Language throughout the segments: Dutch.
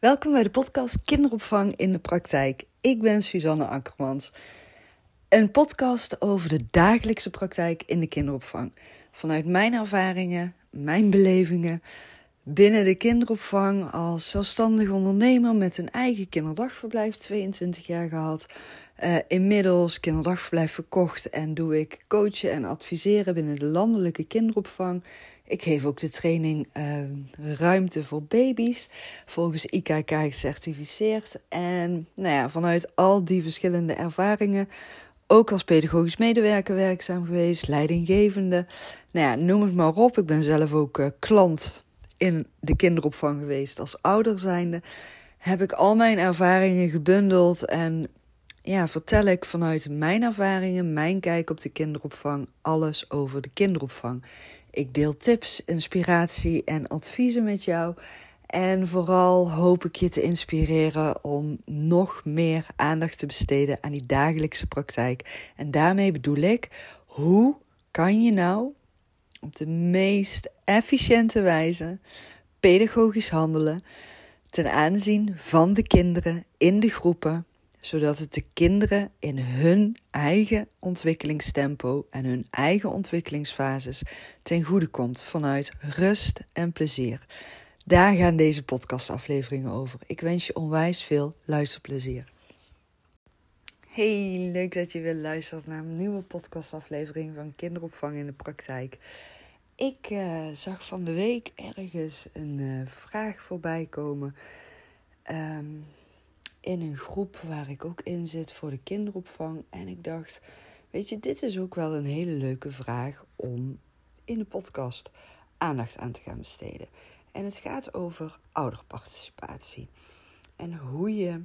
Welkom bij de podcast Kinderopvang in de Praktijk. Ik ben Suzanne Akkermans. Een podcast over de dagelijkse praktijk in de kinderopvang. Vanuit mijn ervaringen, mijn belevingen binnen de kinderopvang als zelfstandig ondernemer met een eigen kinderdagverblijf, 22 jaar gehad. Uh, inmiddels kinderdagverblijf verkocht en doe ik coachen en adviseren binnen de landelijke kinderopvang. Ik geef ook de training uh, Ruimte voor Baby's, volgens IKK gecertificeerd. En nou ja, vanuit al die verschillende ervaringen, ook als pedagogisch medewerker werkzaam geweest, leidinggevende. Nou ja, noem het maar op. Ik ben zelf ook uh, klant in de kinderopvang geweest als ouder zijnde. Heb ik al mijn ervaringen gebundeld en ja, vertel ik vanuit mijn ervaringen, mijn kijk op de kinderopvang, alles over de kinderopvang. Ik deel tips, inspiratie en adviezen met jou. En vooral hoop ik je te inspireren om nog meer aandacht te besteden aan die dagelijkse praktijk. En daarmee bedoel ik, hoe kan je nou op de meest efficiënte wijze pedagogisch handelen ten aanzien van de kinderen in de groepen zodat het de kinderen in hun eigen ontwikkelingstempo en hun eigen ontwikkelingsfases ten goede komt vanuit rust en plezier. Daar gaan deze podcastafleveringen over. Ik wens je onwijs veel luisterplezier. Hey, leuk dat je weer luistert naar een nieuwe podcastaflevering van Kinderopvang in de Praktijk. Ik uh, zag van de week ergens een uh, vraag voorbij komen. Um, in een groep waar ik ook in zit voor de kinderopvang. En ik dacht, weet je, dit is ook wel een hele leuke vraag om in de podcast aandacht aan te gaan besteden. En het gaat over ouderparticipatie. En hoe je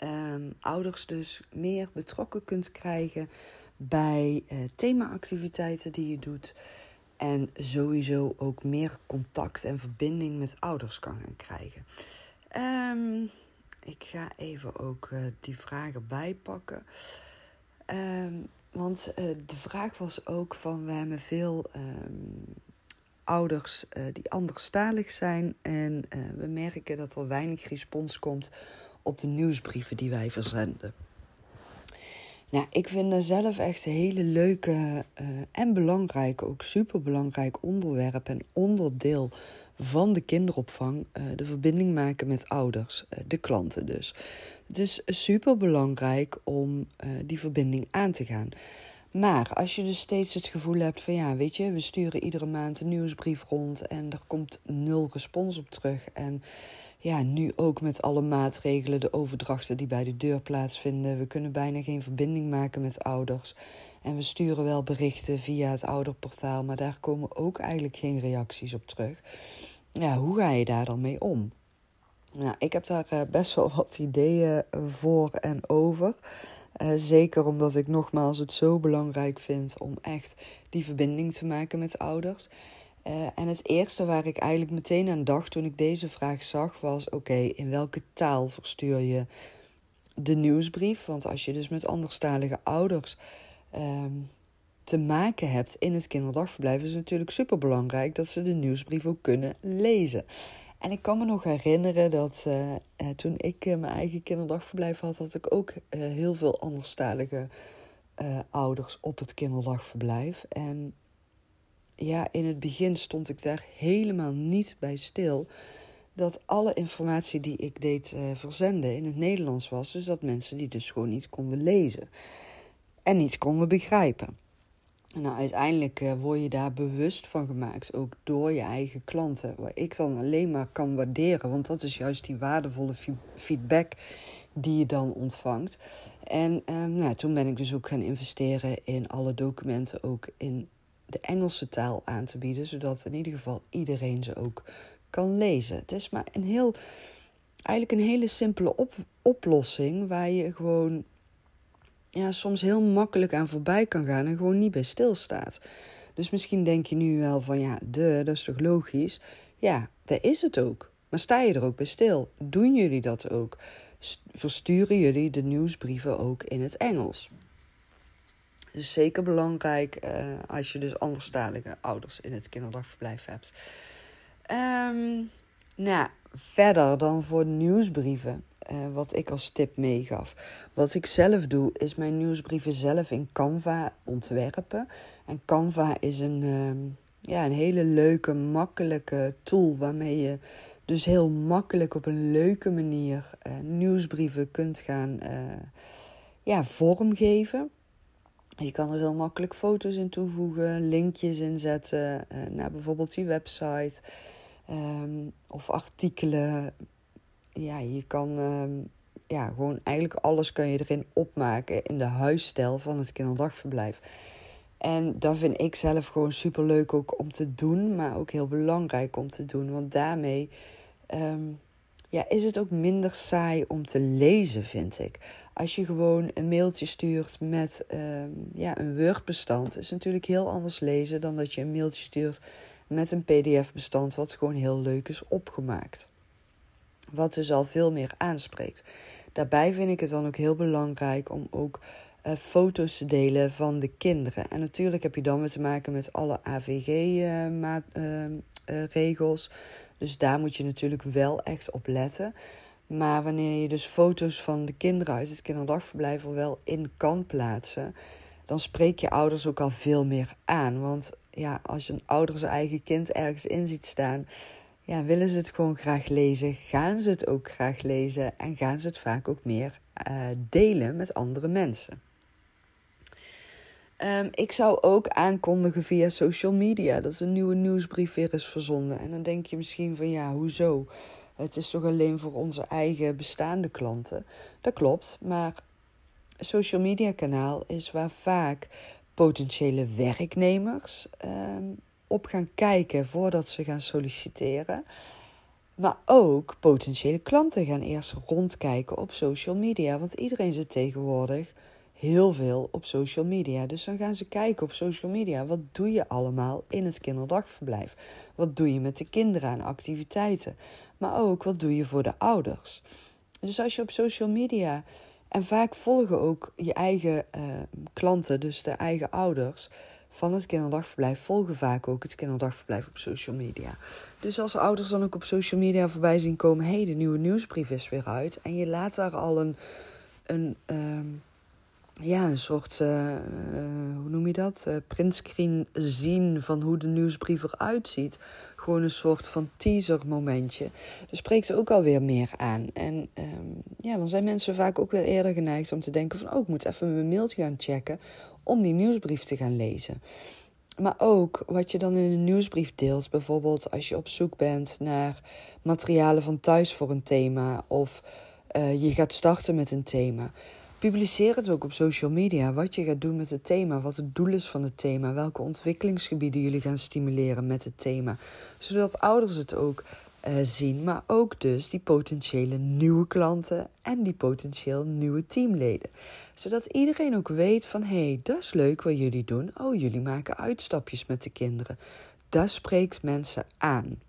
um, ouders dus meer betrokken kunt krijgen bij uh, themaactiviteiten die je doet. En sowieso ook meer contact en verbinding met ouders kan gaan krijgen. Um, ik ga even ook uh, die vragen bijpakken. Um, want uh, de vraag was ook van we hebben veel um, ouders uh, die anderstalig zijn. En we merken dat er weinig respons komt op de nieuwsbrieven die wij verzenden. Nou, ik vind dat zelf echt een hele leuke en belangrijke, ook superbelangrijk onderwerp en onderdeel van de kinderopvang uh, de verbinding maken met ouders, uh, de klanten dus. Het is super belangrijk om uh, die verbinding aan te gaan. Maar als je dus steeds het gevoel hebt van ja, weet je, we sturen iedere maand een nieuwsbrief rond en er komt nul respons op terug. En ja, nu ook met alle maatregelen, de overdrachten die bij de deur plaatsvinden. We kunnen bijna geen verbinding maken met ouders. En we sturen wel berichten via het ouderportaal, maar daar komen ook eigenlijk geen reacties op terug. Ja, hoe ga je daar dan mee om? Nou, ik heb daar uh, best wel wat ideeën voor en over. Uh, zeker omdat ik nogmaals het zo belangrijk vind om echt die verbinding te maken met ouders. Uh, en het eerste waar ik eigenlijk meteen aan dacht toen ik deze vraag zag was: oké, in welke taal verstuur je de nieuwsbrief? Want als je dus met anderstalige ouders Ehm, te maken hebt in het kinderdagverblijf, is natuurlijk super belangrijk dat ze de nieuwsbrief ook kunnen lezen. En ik kan me nog herinneren dat uh, toen ik uh, mijn eigen kinderdagverblijf had, had ik ook heel veel anderstalige ouders op het kinderdagverblijf. En ja, in het begin stond ik daar helemaal niet bij stil dat alle informatie die ik deed verzenden in het Nederlands was. Dus dat mensen die dus gewoon niet konden lezen en niet konden begrijpen. Nou, uiteindelijk uh, word je daar bewust van gemaakt, ook door je eigen klanten. Waar ik dan alleen maar kan waarderen, want dat is juist die waardevolle feedback die je dan ontvangt. En um, nou, toen ben ik dus ook gaan investeren in alle documenten ook in de Engelse taal aan te bieden, zodat in ieder geval iedereen ze ook kan lezen. Het is maar een heel, eigenlijk een hele simpele op, oplossing waar je gewoon ja, soms heel makkelijk aan voorbij kan gaan en gewoon niet bij stilstaat. Dus misschien denk je nu wel van ja, de, dat is toch logisch? Ja, dat is het ook. Maar sta je er ook bij stil? Doen jullie dat ook? Versturen jullie de nieuwsbrieven ook in het Engels? Dus zeker belangrijk uh, als je dus anderstalige ouders in het kinderdagverblijf hebt. Um, nou, verder dan voor nieuwsbrieven, uh, wat ik als tip meegaf. Wat ik zelf doe, is mijn nieuwsbrieven zelf in Canva ontwerpen. En Canva is een, uh, ja, een hele leuke, makkelijke tool waarmee je dus heel makkelijk op een leuke manier uh, nieuwsbrieven kunt gaan uh, ja, vormgeven. Je kan er heel makkelijk foto's in toevoegen, linkjes inzetten naar bijvoorbeeld je website um, of artikelen. Ja, je kan um, ja, gewoon eigenlijk alles kan je erin opmaken in de huisstijl van het kinderdagverblijf. En dat vind ik zelf gewoon super leuk ook om te doen, maar ook heel belangrijk om te doen. Want daarmee um, ja, is het ook minder saai om te lezen, vind ik. Als je gewoon een mailtje stuurt met um, ja, een Word-bestand, is natuurlijk heel anders lezen dan dat je een mailtje stuurt met een PDF-bestand, wat gewoon heel leuk is opgemaakt. Wat dus al veel meer aanspreekt. Daarbij vind ik het dan ook heel belangrijk om ook uh, foto's te delen van de kinderen. En natuurlijk heb je dan te maken met alle AVG-regels. Uh, uh, dus daar moet je natuurlijk wel echt op letten. Maar wanneer je dus foto's van de kinderen uit het kinderdagverblijf er wel in kan plaatsen, dan spreek je ouders ook al veel meer aan. Want ja, als je een ouder zijn eigen kind ergens in ziet staan, ja, willen ze het gewoon graag lezen, gaan ze het ook graag lezen en gaan ze het vaak ook meer uh, delen met andere mensen. Um, ik zou ook aankondigen via social media dat een nieuwe nieuwsbrief weer is verzonden. En dan denk je misschien van ja, hoezo? Het is toch alleen voor onze eigen bestaande klanten. Dat klopt, maar social media kanaal is waar vaak potentiële werknemers um, op gaan kijken voordat ze gaan solliciteren. Maar ook potentiële klanten gaan eerst rondkijken op social media. Want iedereen zit tegenwoordig heel veel op social media. Dus dan gaan ze kijken op social media. Wat doe je allemaal in het kinderdagverblijf? Wat doe je met de kinderen aan activiteiten? Maar ook wat doe je voor de ouders? Dus als je op social media. En vaak volgen ook je eigen uh, klanten, dus de eigen ouders van het kinderdagverblijf, volgen vaak ook het kinderdagverblijf op social media. Dus als ouders dan ook op social media voorbij zien komen: hé, hey, de nieuwe nieuwsbrief is weer uit. En je laat daar al een. een um, ja, een soort, uh, uh, hoe noem je dat? Uh, printscreen zien van hoe de nieuwsbrief eruit ziet. Gewoon een soort van teaser momentje. Dus spreekt ook alweer meer aan. En um, ja, dan zijn mensen vaak ook weer eerder geneigd om te denken van... oh, ik moet even mijn mailtje gaan checken om die nieuwsbrief te gaan lezen. Maar ook wat je dan in een nieuwsbrief deelt. Bijvoorbeeld als je op zoek bent naar materialen van thuis voor een thema... of je gaat starten met een thema... Publiceer het ook op social media wat je gaat doen met het thema, wat het doel is van het thema, welke ontwikkelingsgebieden jullie gaan stimuleren met het thema, zodat ouders het ook uh, zien, maar ook dus die potentiële nieuwe klanten en die potentieel nieuwe teamleden. Zodat iedereen ook weet van hé, hey, dat is leuk wat jullie doen. Oh, jullie maken uitstapjes met de kinderen. Dat spreekt mensen aan.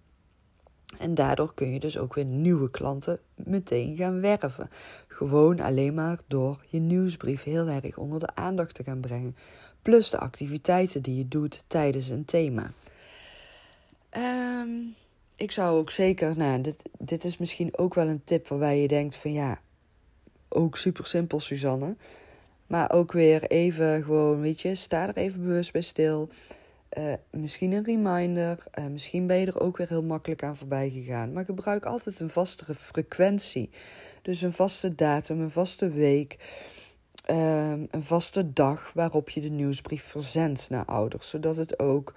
En daardoor kun je dus ook weer nieuwe klanten meteen gaan werven. Gewoon alleen maar door je nieuwsbrief heel erg onder de aandacht te gaan brengen. Plus de activiteiten die je doet tijdens een thema. Um, ik zou ook zeker, nou, dit, dit is misschien ook wel een tip waarbij je denkt van ja, ook super simpel, Suzanne. Maar ook weer even gewoon, weet je, sta er even bewust bij stil. Uh, misschien een reminder. Uh, misschien ben je er ook weer heel makkelijk aan voorbij gegaan. Maar gebruik altijd een vastere frequentie. Dus een vaste datum, een vaste week. Uh, een vaste dag waarop je de nieuwsbrief verzendt naar ouders. Zodat het ook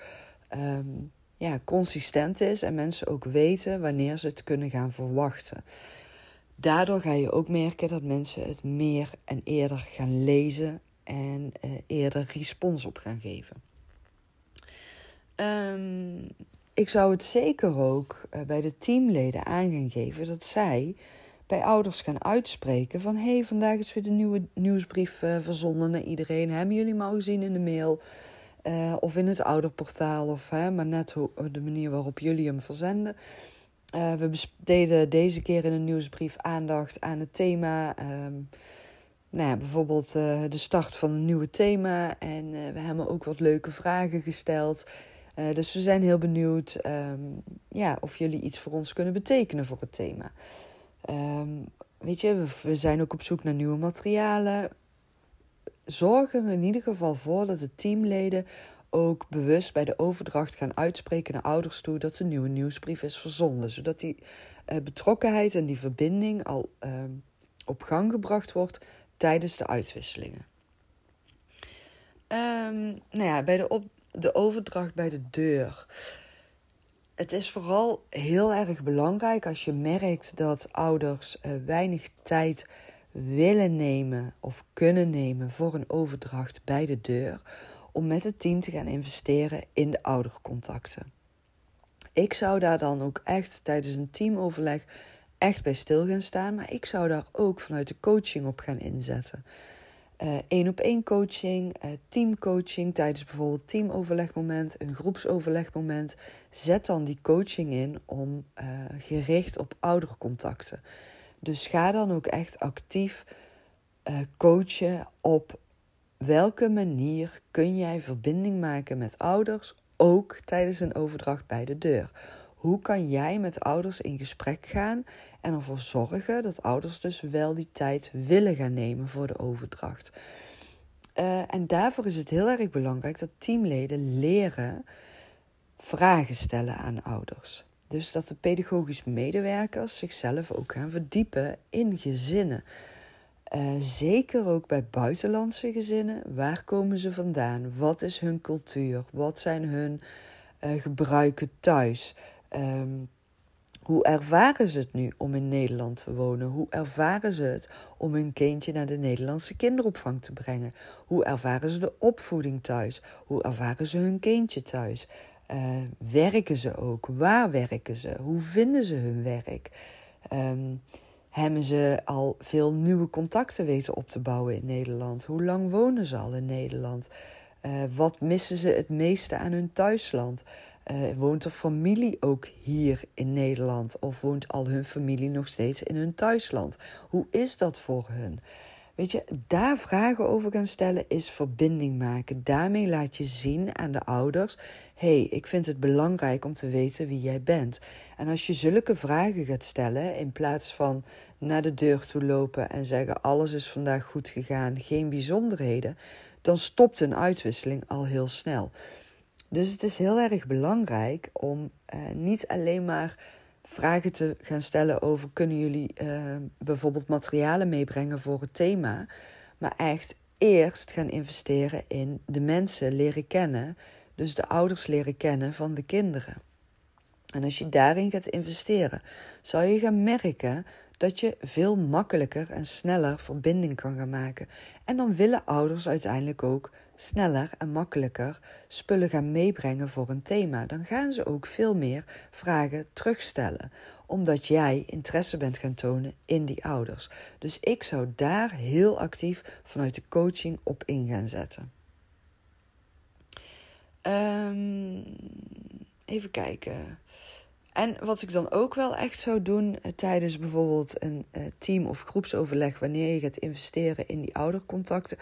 um, ja, consistent is en mensen ook weten wanneer ze het kunnen gaan verwachten. Daardoor ga je ook merken dat mensen het meer en eerder gaan lezen en uh, eerder respons op gaan geven. Um, ik zou het zeker ook uh, bij de teamleden aan gaan geven dat zij bij ouders gaan uitspreken van hé, hey, vandaag is weer de nieuwe nieuwsbrief uh, verzonden naar iedereen. Hebben jullie hem al gezien in de mail? Of in het ouderportaal, of hè, maar net hoe, de manier waarop jullie hem verzenden. Uh, we besteden deze keer in een nieuwsbrief aandacht aan het thema. Um, nou ja, bijvoorbeeld uh, de start van een nieuwe thema. En we hebben ook wat leuke vragen gesteld. dus we zijn heel benieuwd ehm, ja, of jullie iets voor ons kunnen betekenen voor het thema. Ehm, weet je, we, zijn ook op zoek naar nieuwe materialen. Zorgen we in ieder geval voor dat de teamleden ook bewust bij de overdracht gaan uitspreken naar ouders toe dat de nieuwe nieuwsbrief is verzonden. Zodat die uh, betrokkenheid en die verbinding al ehm, op gang gebracht wordt tijdens de uitwisselingen. Um, nou ja, bij de, op, de overdracht bij de deur. Het is vooral heel erg belangrijk als je merkt dat ouders uh, weinig tijd willen nemen of kunnen nemen voor een overdracht bij de deur, om met het team te gaan investeren in de oudercontacten. Ik zou daar dan ook echt tijdens een teamoverleg echt bij stil gaan staan, maar ik zou daar ook vanuit de coaching op gaan inzetten. Eén op één coaching, uh, teamcoaching tijdens bijvoorbeeld teamoverlegmoment, een groepsoverlegmoment. Zet dan die coaching in om uh, gericht op oudercontacten. Dus ga dan ook echt actief coachen op welke manier kun jij verbinding maken met ouders, ook tijdens een overdracht bij de deur. Hoe kan jij met ouders in gesprek gaan en ervoor zorgen dat ouders dus wel die tijd willen gaan nemen voor de overdracht? Uh, en daarvoor is het heel erg belangrijk dat teamleden leren vragen stellen aan ouders. Dus dat de pedagogische medewerkers zichzelf ook gaan verdiepen in gezinnen. Uh, zeker ook bij buitenlandse gezinnen. Waar komen ze vandaan? Wat is hun cultuur? Wat zijn hun uh, gebruiken thuis? Um, hoe ervaren ze het nu om in Nederland te wonen? Hoe ervaren ze het om hun kindje naar de Nederlandse kinderopvang te brengen? Hoe ervaren ze de opvoeding thuis? Hoe ervaren ze hun kindje thuis? Uh, werken ze ook? Waar werken ze? Hoe vinden ze hun werk? Um, hebben ze al veel nieuwe contacten weten op te bouwen in Nederland? Hoe lang wonen ze al in Nederland? Uh, wat missen ze het meeste aan hun thuisland? Uh, woont de familie ook hier in Nederland? Of woont al hun familie nog steeds in hun thuisland? Hoe is dat voor hun? Weet je, daar vragen over gaan stellen is verbinding maken. Daarmee laat je zien aan de ouders: hey, ik vind het belangrijk om te weten wie jij bent. En als je zulke vragen gaat stellen, in plaats van naar de deur toe lopen en zeggen: alles is vandaag goed gegaan, geen bijzonderheden, dan stopt een uitwisseling al heel snel. Dus het is heel erg belangrijk om eh, niet alleen maar vragen te gaan stellen over kunnen jullie uh, bijvoorbeeld materialen meebrengen voor het thema, maar echt eerst gaan investeren in de mensen leren kennen, dus de ouders leren kennen van de kinderen. En als je daarin gaat investeren, zal je gaan merken dat je veel makkelijker en sneller verbinding kan gaan maken. En dan willen ouders uiteindelijk ook sneller en makkelijker spullen gaan meebrengen voor een thema. Dan gaan ze ook veel meer vragen terugstellen, omdat jij interesse bent gaan tonen in die ouders. Dus ik zou daar heel actief vanuit de coaching op in gaan zetten. Um, even kijken. En wat ik dan ook wel echt zou doen uh, tijdens bijvoorbeeld een uh, team- of groepsoverleg, wanneer je gaat investeren in die oudercontacten,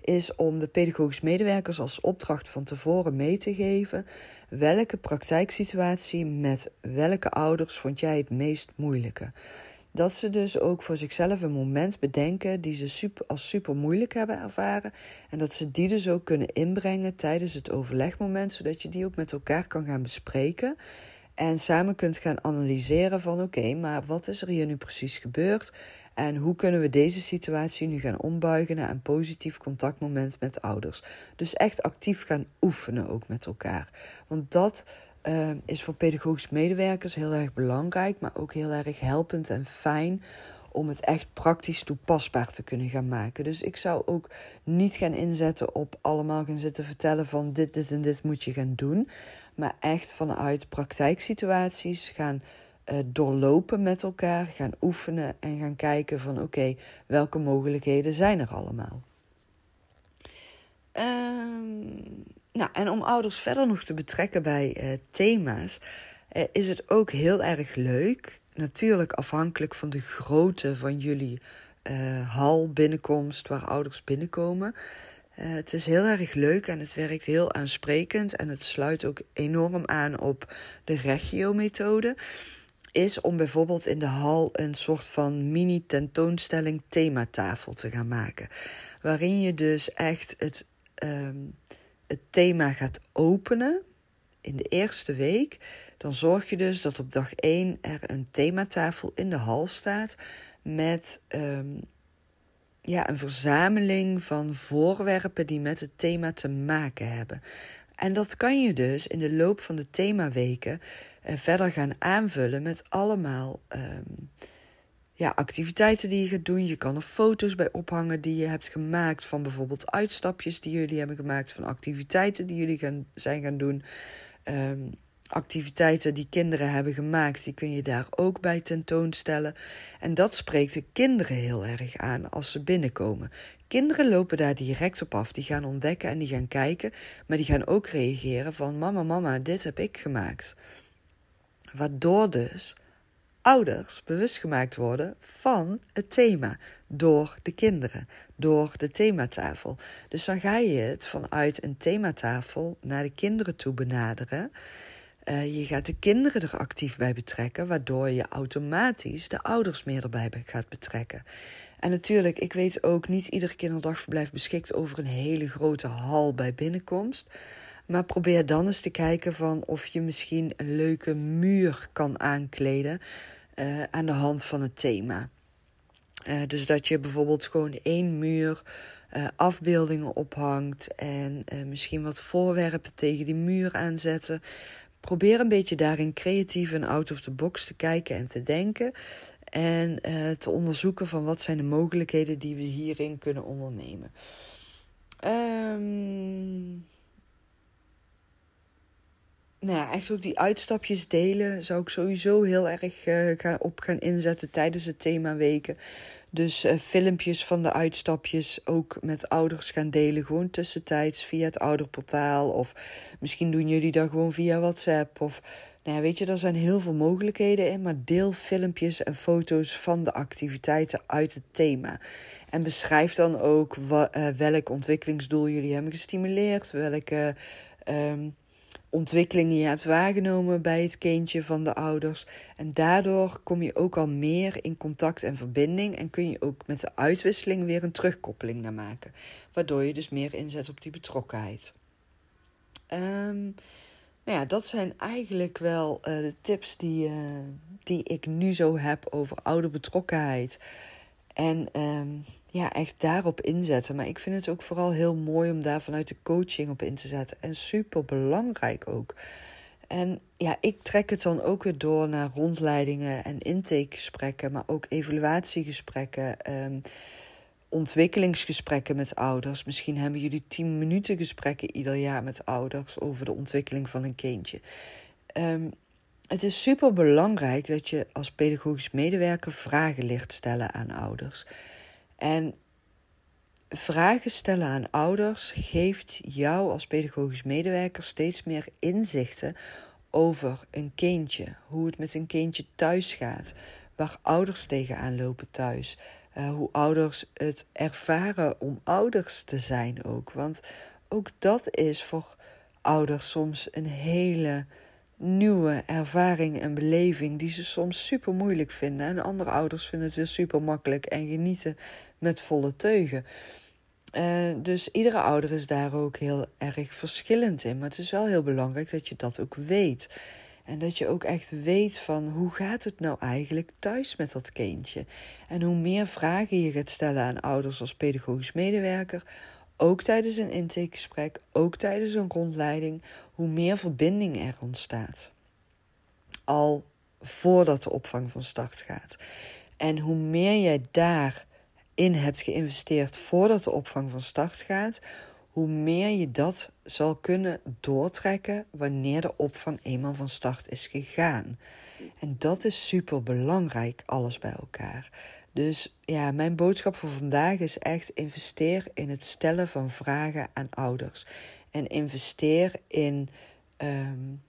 is om de pedagogisch medewerkers als opdracht van tevoren mee te geven welke praktijksituatie met welke ouders vond jij het meest moeilijke. Dat ze dus ook voor zichzelf een moment bedenken die ze super, als super moeilijk hebben ervaren. En dat ze die dus ook kunnen inbrengen tijdens het overlegmoment, zodat je die ook met elkaar kan gaan bespreken. En samen kunt gaan analyseren van oké, maar wat is er hier nu precies gebeurd? En hoe kunnen we deze situatie nu gaan ombuigen naar een positief contactmoment met ouders? Dus echt actief gaan oefenen ook met elkaar. Want dat uh, is voor pedagogisch medewerkers heel erg belangrijk, maar ook heel erg helpend en fijn om het echt praktisch toepasbaar te kunnen gaan maken. Dus ik zou ook niet gaan inzetten op allemaal gaan zitten vertellen van dit, dit en dit moet je gaan doen. Maar echt vanuit praktijksituaties gaan uh, doorlopen met elkaar, gaan oefenen en gaan kijken van oké, welke mogelijkheden zijn er allemaal. Um, nou, en om ouders verder nog te betrekken bij uh, thema's, uh, is het ook heel erg leuk. Natuurlijk afhankelijk van de grootte van jullie hal binnenkomst waar ouders binnenkomen. Het is heel erg leuk en het werkt heel aansprekend en het sluit ook enorm aan op de regio-methode. Is om bijvoorbeeld in de hal een soort van mini-tentoonstelling thematafel te gaan maken. Waarin je dus echt het, ehm, het thema gaat openen in de eerste week. Dan zorg je dus dat op dag 1 er een thematafel in de hal staat met ehm, ja, een verzameling van voorwerpen die met het thema te maken hebben. En dat kan je dus in de loop van de themaweken uh, verder gaan aanvullen met allemaal ehm, ja, activiteiten die je gaat doen. Je kan er foto's bij ophangen die je hebt gemaakt van bijvoorbeeld uitstapjes die jullie hebben gemaakt, van activiteiten die jullie gaan, zijn gaan doen. Ehm, activiteiten die kinderen hebben gemaakt, die kun je daar ook bij tentoonstellen. En dat spreekt de kinderen heel erg aan als ze binnenkomen. Kinderen lopen daar direct op af. Die gaan ontdekken en die gaan kijken, maar die gaan ook reageren van mama, mama, dit heb ik gemaakt. Waardoor dus ouders bewust gemaakt worden van het thema door de kinderen, door de thematafel. Dus dan ga je het vanuit een thematafel naar de kinderen toe benaderen. Uh, je gaat de kinderen er actief bij betrekken, waardoor je automatisch de ouders meer erbij gaat betrekken. En natuurlijk, ik weet ook, niet ieder kinderdagverblijf beschikt over een hele grote hal bij binnenkomst. Maar probeer dan eens te kijken van of je misschien een leuke muur kan aankleden uh, aan de hand van het thema. Uh, dus dat je bijvoorbeeld gewoon één muur afbeeldingen ophangt en misschien wat voorwerpen tegen die muur aanzetten. Probeer een beetje daarin creatief en out of the box te kijken en te denken. En uh, te onderzoeken van wat zijn de mogelijkheden die we hierin kunnen ondernemen. Um, nou ja, echt ook die uitstapjes delen zou ik sowieso heel erg uh, gaan, op gaan inzetten tijdens het themaweken. Dus uh, filmpjes van de uitstapjes ook met ouders gaan delen. Gewoon tussentijds via het ouderportaal. Of misschien doen jullie dat gewoon via WhatsApp. Of nou ja, weet je, er zijn heel veel mogelijkheden in. Maar deel filmpjes en foto's van de activiteiten uit het thema. En beschrijf dan ook wat, uh, welk ontwikkelingsdoel jullie hebben gestimuleerd. Welke. Uh, ontwikkelingen je hebt waargenomen bij het kindje van de ouders. En daardoor kom je ook al meer in contact en verbinding en kun je ook met de uitwisseling weer een terugkoppeling naar maken. Waardoor je dus meer inzet op die betrokkenheid. Um, nou ja, dat zijn eigenlijk wel uh, de tips die, uh, die ik nu zo heb over ouderbetrokkenheid. En um, ja, echt daarop inzetten. Maar ik vind het ook vooral heel mooi om daar vanuit de coaching op in te zetten. En super belangrijk ook. En ja, ik trek het dan ook weer door naar rondleidingen en intakegesprekken, maar ook evaluatiegesprekken, um, ontwikkelingsgesprekken met ouders. Misschien hebben jullie 10 minuten gesprekken ieder jaar met ouders over de ontwikkeling van een kindje. Um, het is super belangrijk dat je als pedagogisch medewerker vragen ligt stellen aan ouders. En vragen stellen aan ouders geeft jou als pedagogisch medewerker steeds meer inzichten over een kindje. Hoe het met een kindje thuis gaat. Waar ouders tegenaan lopen thuis. Uh, hoe ouders het ervaren om ouders te zijn ook. Want ook dat is voor ouders soms een hele nieuwe ervaring en beleving die ze soms super moeilijk vinden. En andere ouders vinden het weer super makkelijk en genieten met volle teugen. Uh, dus iedere ouder is daar ook heel erg verschillend in. Maar het is wel heel belangrijk dat je dat ook weet. En dat je ook echt weet van hoe gaat het nou eigenlijk thuis met dat kindje. En hoe meer vragen je gaat stellen aan ouders als pedagogisch medewerker, ook tijdens een intakegesprek, ook tijdens een rondleiding, hoe meer verbinding er ontstaat. Al voordat de opvang van start gaat. En hoe meer jij daarin hebt geïnvesteerd voordat de opvang van start gaat, hoe meer je dat zal kunnen doortrekken wanneer de opvang eenmaal van start is gegaan. En dat is super belangrijk, alles bij elkaar. Dus ja, mijn boodschap voor vandaag is echt investeer in het stellen van vragen aan ouders. En investeer in um,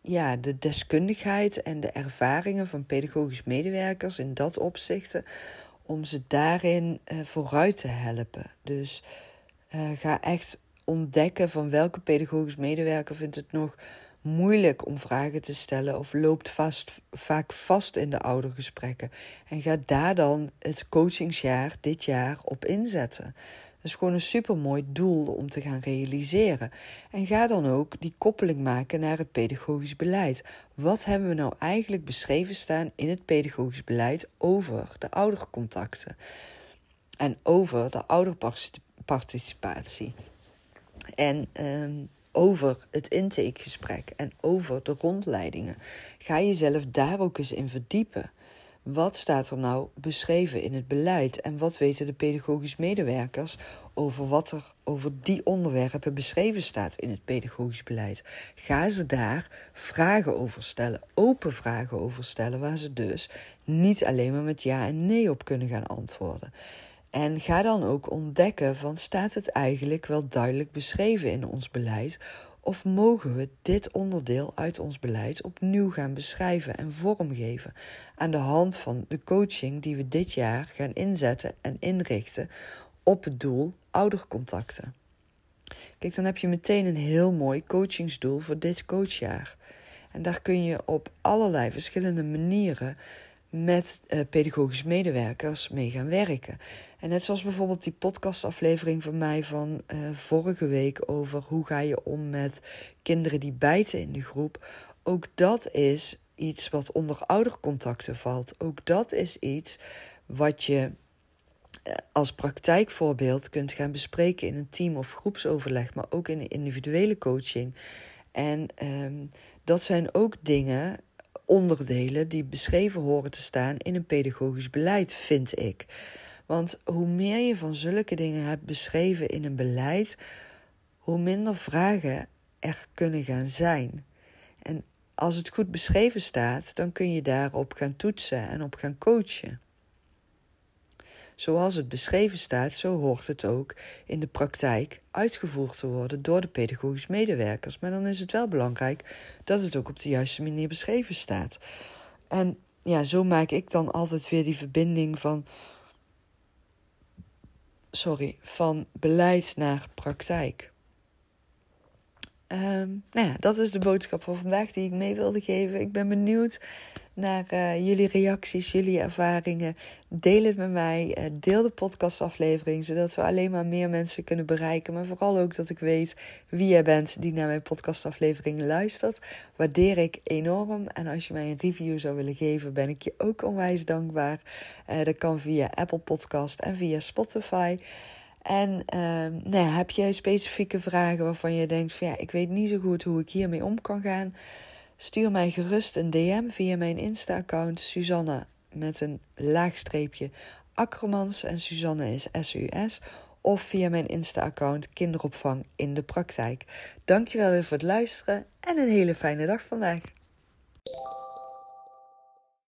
ja, de deskundigheid en de ervaringen van pedagogisch medewerkers in dat opzichten. Om ze daarin uh, vooruit te helpen. Dus Uh, ga echt ontdekken van welke pedagogisch medewerker vindt het nog moeilijk om vragen te stellen of loopt vast, vaak vast in de oudergesprekken. En ga daar dan het coachingsjaar dit jaar op inzetten. Dat is gewoon een supermooi doel om te gaan realiseren. En ga dan ook die koppeling maken naar het pedagogisch beleid. Wat hebben we nou eigenlijk beschreven staan in het pedagogisch beleid over de oudercontacten? En over de ouderparticipatie. En um, over het intakegesprek en over de rondleidingen. Ga jezelf daar ook eens in verdiepen. Wat staat er nou beschreven in het beleid en wat weten de pedagogisch medewerkers over wat er over die onderwerpen beschreven staat in het pedagogisch beleid? Ga ze daar vragen over stellen, open vragen over stellen, waar ze dus niet alleen maar met ja en nee op kunnen gaan antwoorden. En ga dan ook ontdekken van staat het eigenlijk wel duidelijk beschreven in ons beleid of mogen we dit onderdeel uit ons beleid opnieuw gaan beschrijven en vormgeven aan de hand van de coaching die we dit jaar gaan inzetten en inrichten op het doel oudercontacten. Kijk, dan heb je meteen een heel mooi coachingsdoel voor dit coachjaar. En daar kun je op allerlei verschillende manieren met uh, pedagogische medewerkers mee gaan werken. En net zoals bijvoorbeeld die podcastaflevering van mij van uh, vorige week over hoe ga je om met kinderen die bijten in de groep. Ook dat is iets wat onder oudercontacten valt. Ook dat is iets wat je eh, als praktijkvoorbeeld kunt gaan bespreken in een team- of groepsoverleg, maar ook in individuele coaching. En um, dat zijn ook dingen onderdelen die beschreven horen te staan in een pedagogisch beleid, vind ik. Want hoe meer je van zulke dingen hebt beschreven in een beleid, hoe minder vragen er kunnen gaan zijn. En als het goed beschreven staat, dan kun je daarop gaan toetsen en op gaan coachen. Zoals het beschreven staat, zo hoort het ook in de praktijk uitgevoerd te worden door de pedagogisch medewerkers. Maar dan is het wel belangrijk dat het ook op de juiste manier beschreven staat. En ja, zo maak ik dan altijd weer die verbinding van. Sorry, van beleid naar praktijk. Um, nou ja, dat is de boodschap van vandaag die ik mee wilde geven. Ik ben benieuwd naar uh, jullie reacties, jullie ervaringen. Deel het met mij. Uh, deel de podcastaflevering, zodat we alleen maar meer mensen kunnen bereiken. Maar vooral ook dat ik weet wie jij bent die naar mijn podcastaflevering luistert. Waardeer ik enorm. En als je mij een review zou willen geven, ben ik je ook onwijs dankbaar. Uh, dat kan via Apple Podcast en via Spotify. En ehm, nou heb jij specifieke vragen waarvan je denkt: van, ja, ik weet niet zo goed hoe ik hiermee om kan gaan? Stuur mij gerust een DM via mijn Insta-account Suzanne met een laagstreepje Ackermans en Suzanne is S-U-S. Of via mijn Insta-account Kinderopvang in de Praktijk. Dankjewel weer voor het luisteren en een hele fijne dag vandaag.